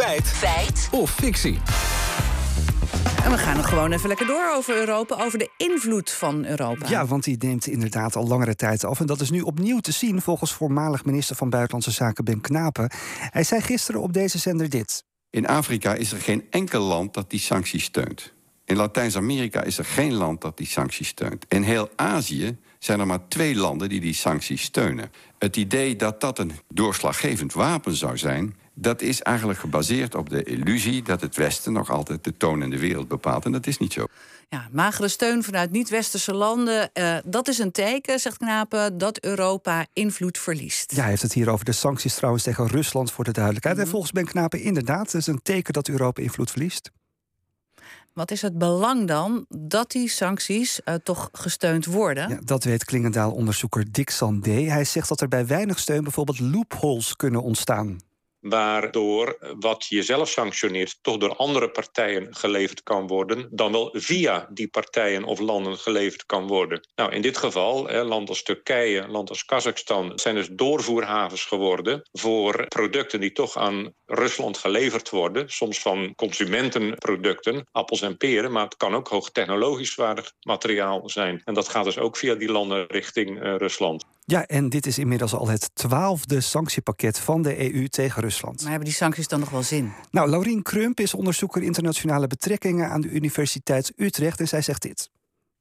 Feit. Feit. Of fictie. En we gaan nog gewoon even lekker door over Europa, over de invloed van Europa. Ja, want die neemt inderdaad al langere tijd af. En dat is nu opnieuw te zien volgens voormalig minister van Buitenlandse Zaken Ben Knapen. Hij zei gisteren op deze zender dit. In Afrika is er geen enkel land dat die sancties steunt. In Latijns-Amerika is er geen land dat die sancties steunt. In heel Azië zijn er maar twee landen die die sancties steunen. Het idee dat dat een doorslaggevend wapen zou zijn, dat is eigenlijk gebaseerd op de illusie dat het Westen nog altijd de toon in de wereld bepaalt. En dat is niet zo. Ja, magere steun vanuit niet-westerse landen. Uh, dat is een teken, zegt Knapen, dat Europa invloed verliest. Ja, hij heeft het hier over de sancties trouwens tegen Rusland voor de duidelijkheid. En volgens Ben Knapen inderdaad, het is een teken dat Europa invloed verliest. Wat is het belang dan dat die sancties uh, toch gesteund worden? Ja, dat weet Klingendaal-onderzoeker Dick Sandé. Hij zegt dat er bij weinig steun bijvoorbeeld loopholes kunnen ontstaan waardoor wat je zelf sanctioneert toch door andere partijen geleverd kan worden, dan wel via die partijen of landen geleverd kan worden. Nou, in dit geval, hè, land als Turkije, land als Kazachstan, zijn dus doorvoerhavens geworden voor producten die toch aan Rusland geleverd worden, soms van consumentenproducten, appels en peren, maar het kan ook hoogtechnologisch waardig materiaal zijn. En dat gaat dus ook via die landen richting uh, Rusland. Ja, en dit is inmiddels al het twaalfde sanctiepakket van de EU tegen Rusland. Maar hebben die sancties dan nog wel zin? Nou, Laurien Krump is onderzoeker internationale betrekkingen aan de Universiteit Utrecht en zij zegt dit.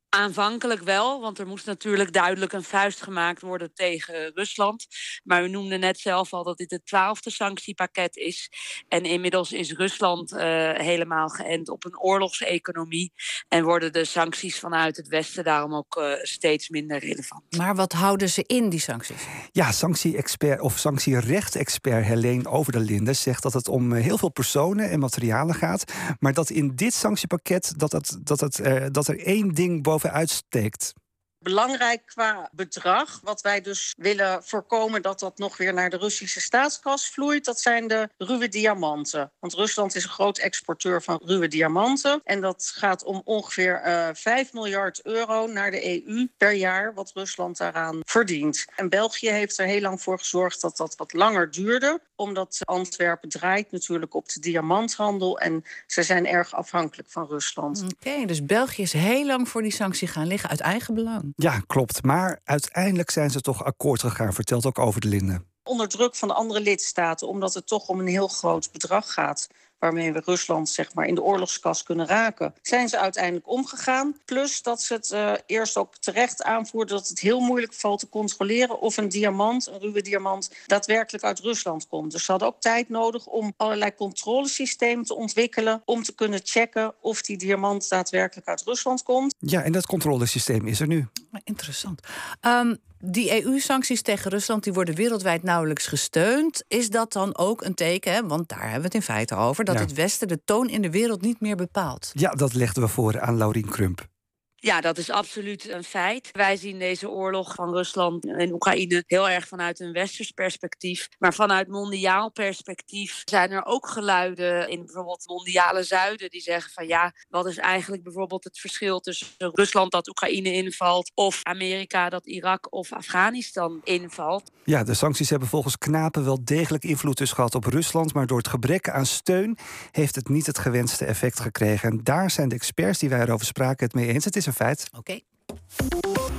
Aanvankelijk wel, want er moest natuurlijk duidelijk een vuist gemaakt worden tegen Rusland. Maar u noemde net zelf al dat dit het twaalfde sanctiepakket is. En inmiddels is Rusland uh, helemaal geënt op een oorlogseconomie. En worden de sancties vanuit het Westen daarom ook uh, steeds minder relevant. Maar wat houden ze in, die sancties? Ja, sanctie-expert of sanctierecht-expert Helene Over de Linden zegt dat het om heel veel personen en materialen gaat. Maar dat in dit sanctiepakket dat, het, dat, het, uh, dat er één ding boven uitsteekt? Belangrijk qua bedrag, wat wij dus willen voorkomen dat dat nog weer naar de Russische staatskas vloeit, dat zijn de ruwe diamanten. Want Rusland is een groot exporteur van ruwe diamanten. En dat gaat om ongeveer uh, 5 miljard euro naar de EU per jaar, wat Rusland daaraan verdient. En België heeft er heel lang voor gezorgd dat dat wat langer duurde, omdat Antwerpen draait natuurlijk op de diamanthandel en ze zijn erg afhankelijk van Rusland. Oké, okay, dus België is heel lang voor die sanctie gaan liggen uit eigen belang. Ja, klopt. Maar uiteindelijk zijn ze toch akkoord gegaan, vertelt ook over de Linden. Onder druk van de andere lidstaten, omdat het toch om een heel groot bedrag gaat waarmee we Rusland zeg maar, in de oorlogskas kunnen raken, zijn ze uiteindelijk omgegaan. Plus dat ze het uh, eerst ook terecht aanvoerden dat het heel moeilijk valt te controleren of een diamant, een ruwe diamant, daadwerkelijk uit Rusland komt. Dus ze hadden ook tijd nodig om allerlei controlesystemen te ontwikkelen om te kunnen checken of die diamant daadwerkelijk uit Rusland komt. Ja, en dat controlesysteem is er nu. Interessant. Um, die EU-sancties tegen Rusland die worden wereldwijd nauwelijks gesteund. Is dat dan ook een teken, hè? want daar hebben we het in feite over, dat ja. het Westen de toon in de wereld niet meer bepaalt? Ja, dat legden we voor aan Laurien Krump. Ja, dat is absoluut een feit. Wij zien deze oorlog van Rusland en Oekraïne heel erg vanuit een westers perspectief. Maar vanuit mondiaal perspectief zijn er ook geluiden in bijvoorbeeld mondiale zuiden die zeggen van ja, wat is eigenlijk bijvoorbeeld het verschil tussen Rusland dat Oekraïne invalt of Amerika dat Irak of Afghanistan invalt? Ja, de sancties hebben volgens Knapen wel degelijk invloed dus gehad op Rusland, maar door het gebrek aan steun heeft het niet het gewenste effect gekregen. En daar zijn de experts die wij erover spraken het mee eens. Het is feit. Oké.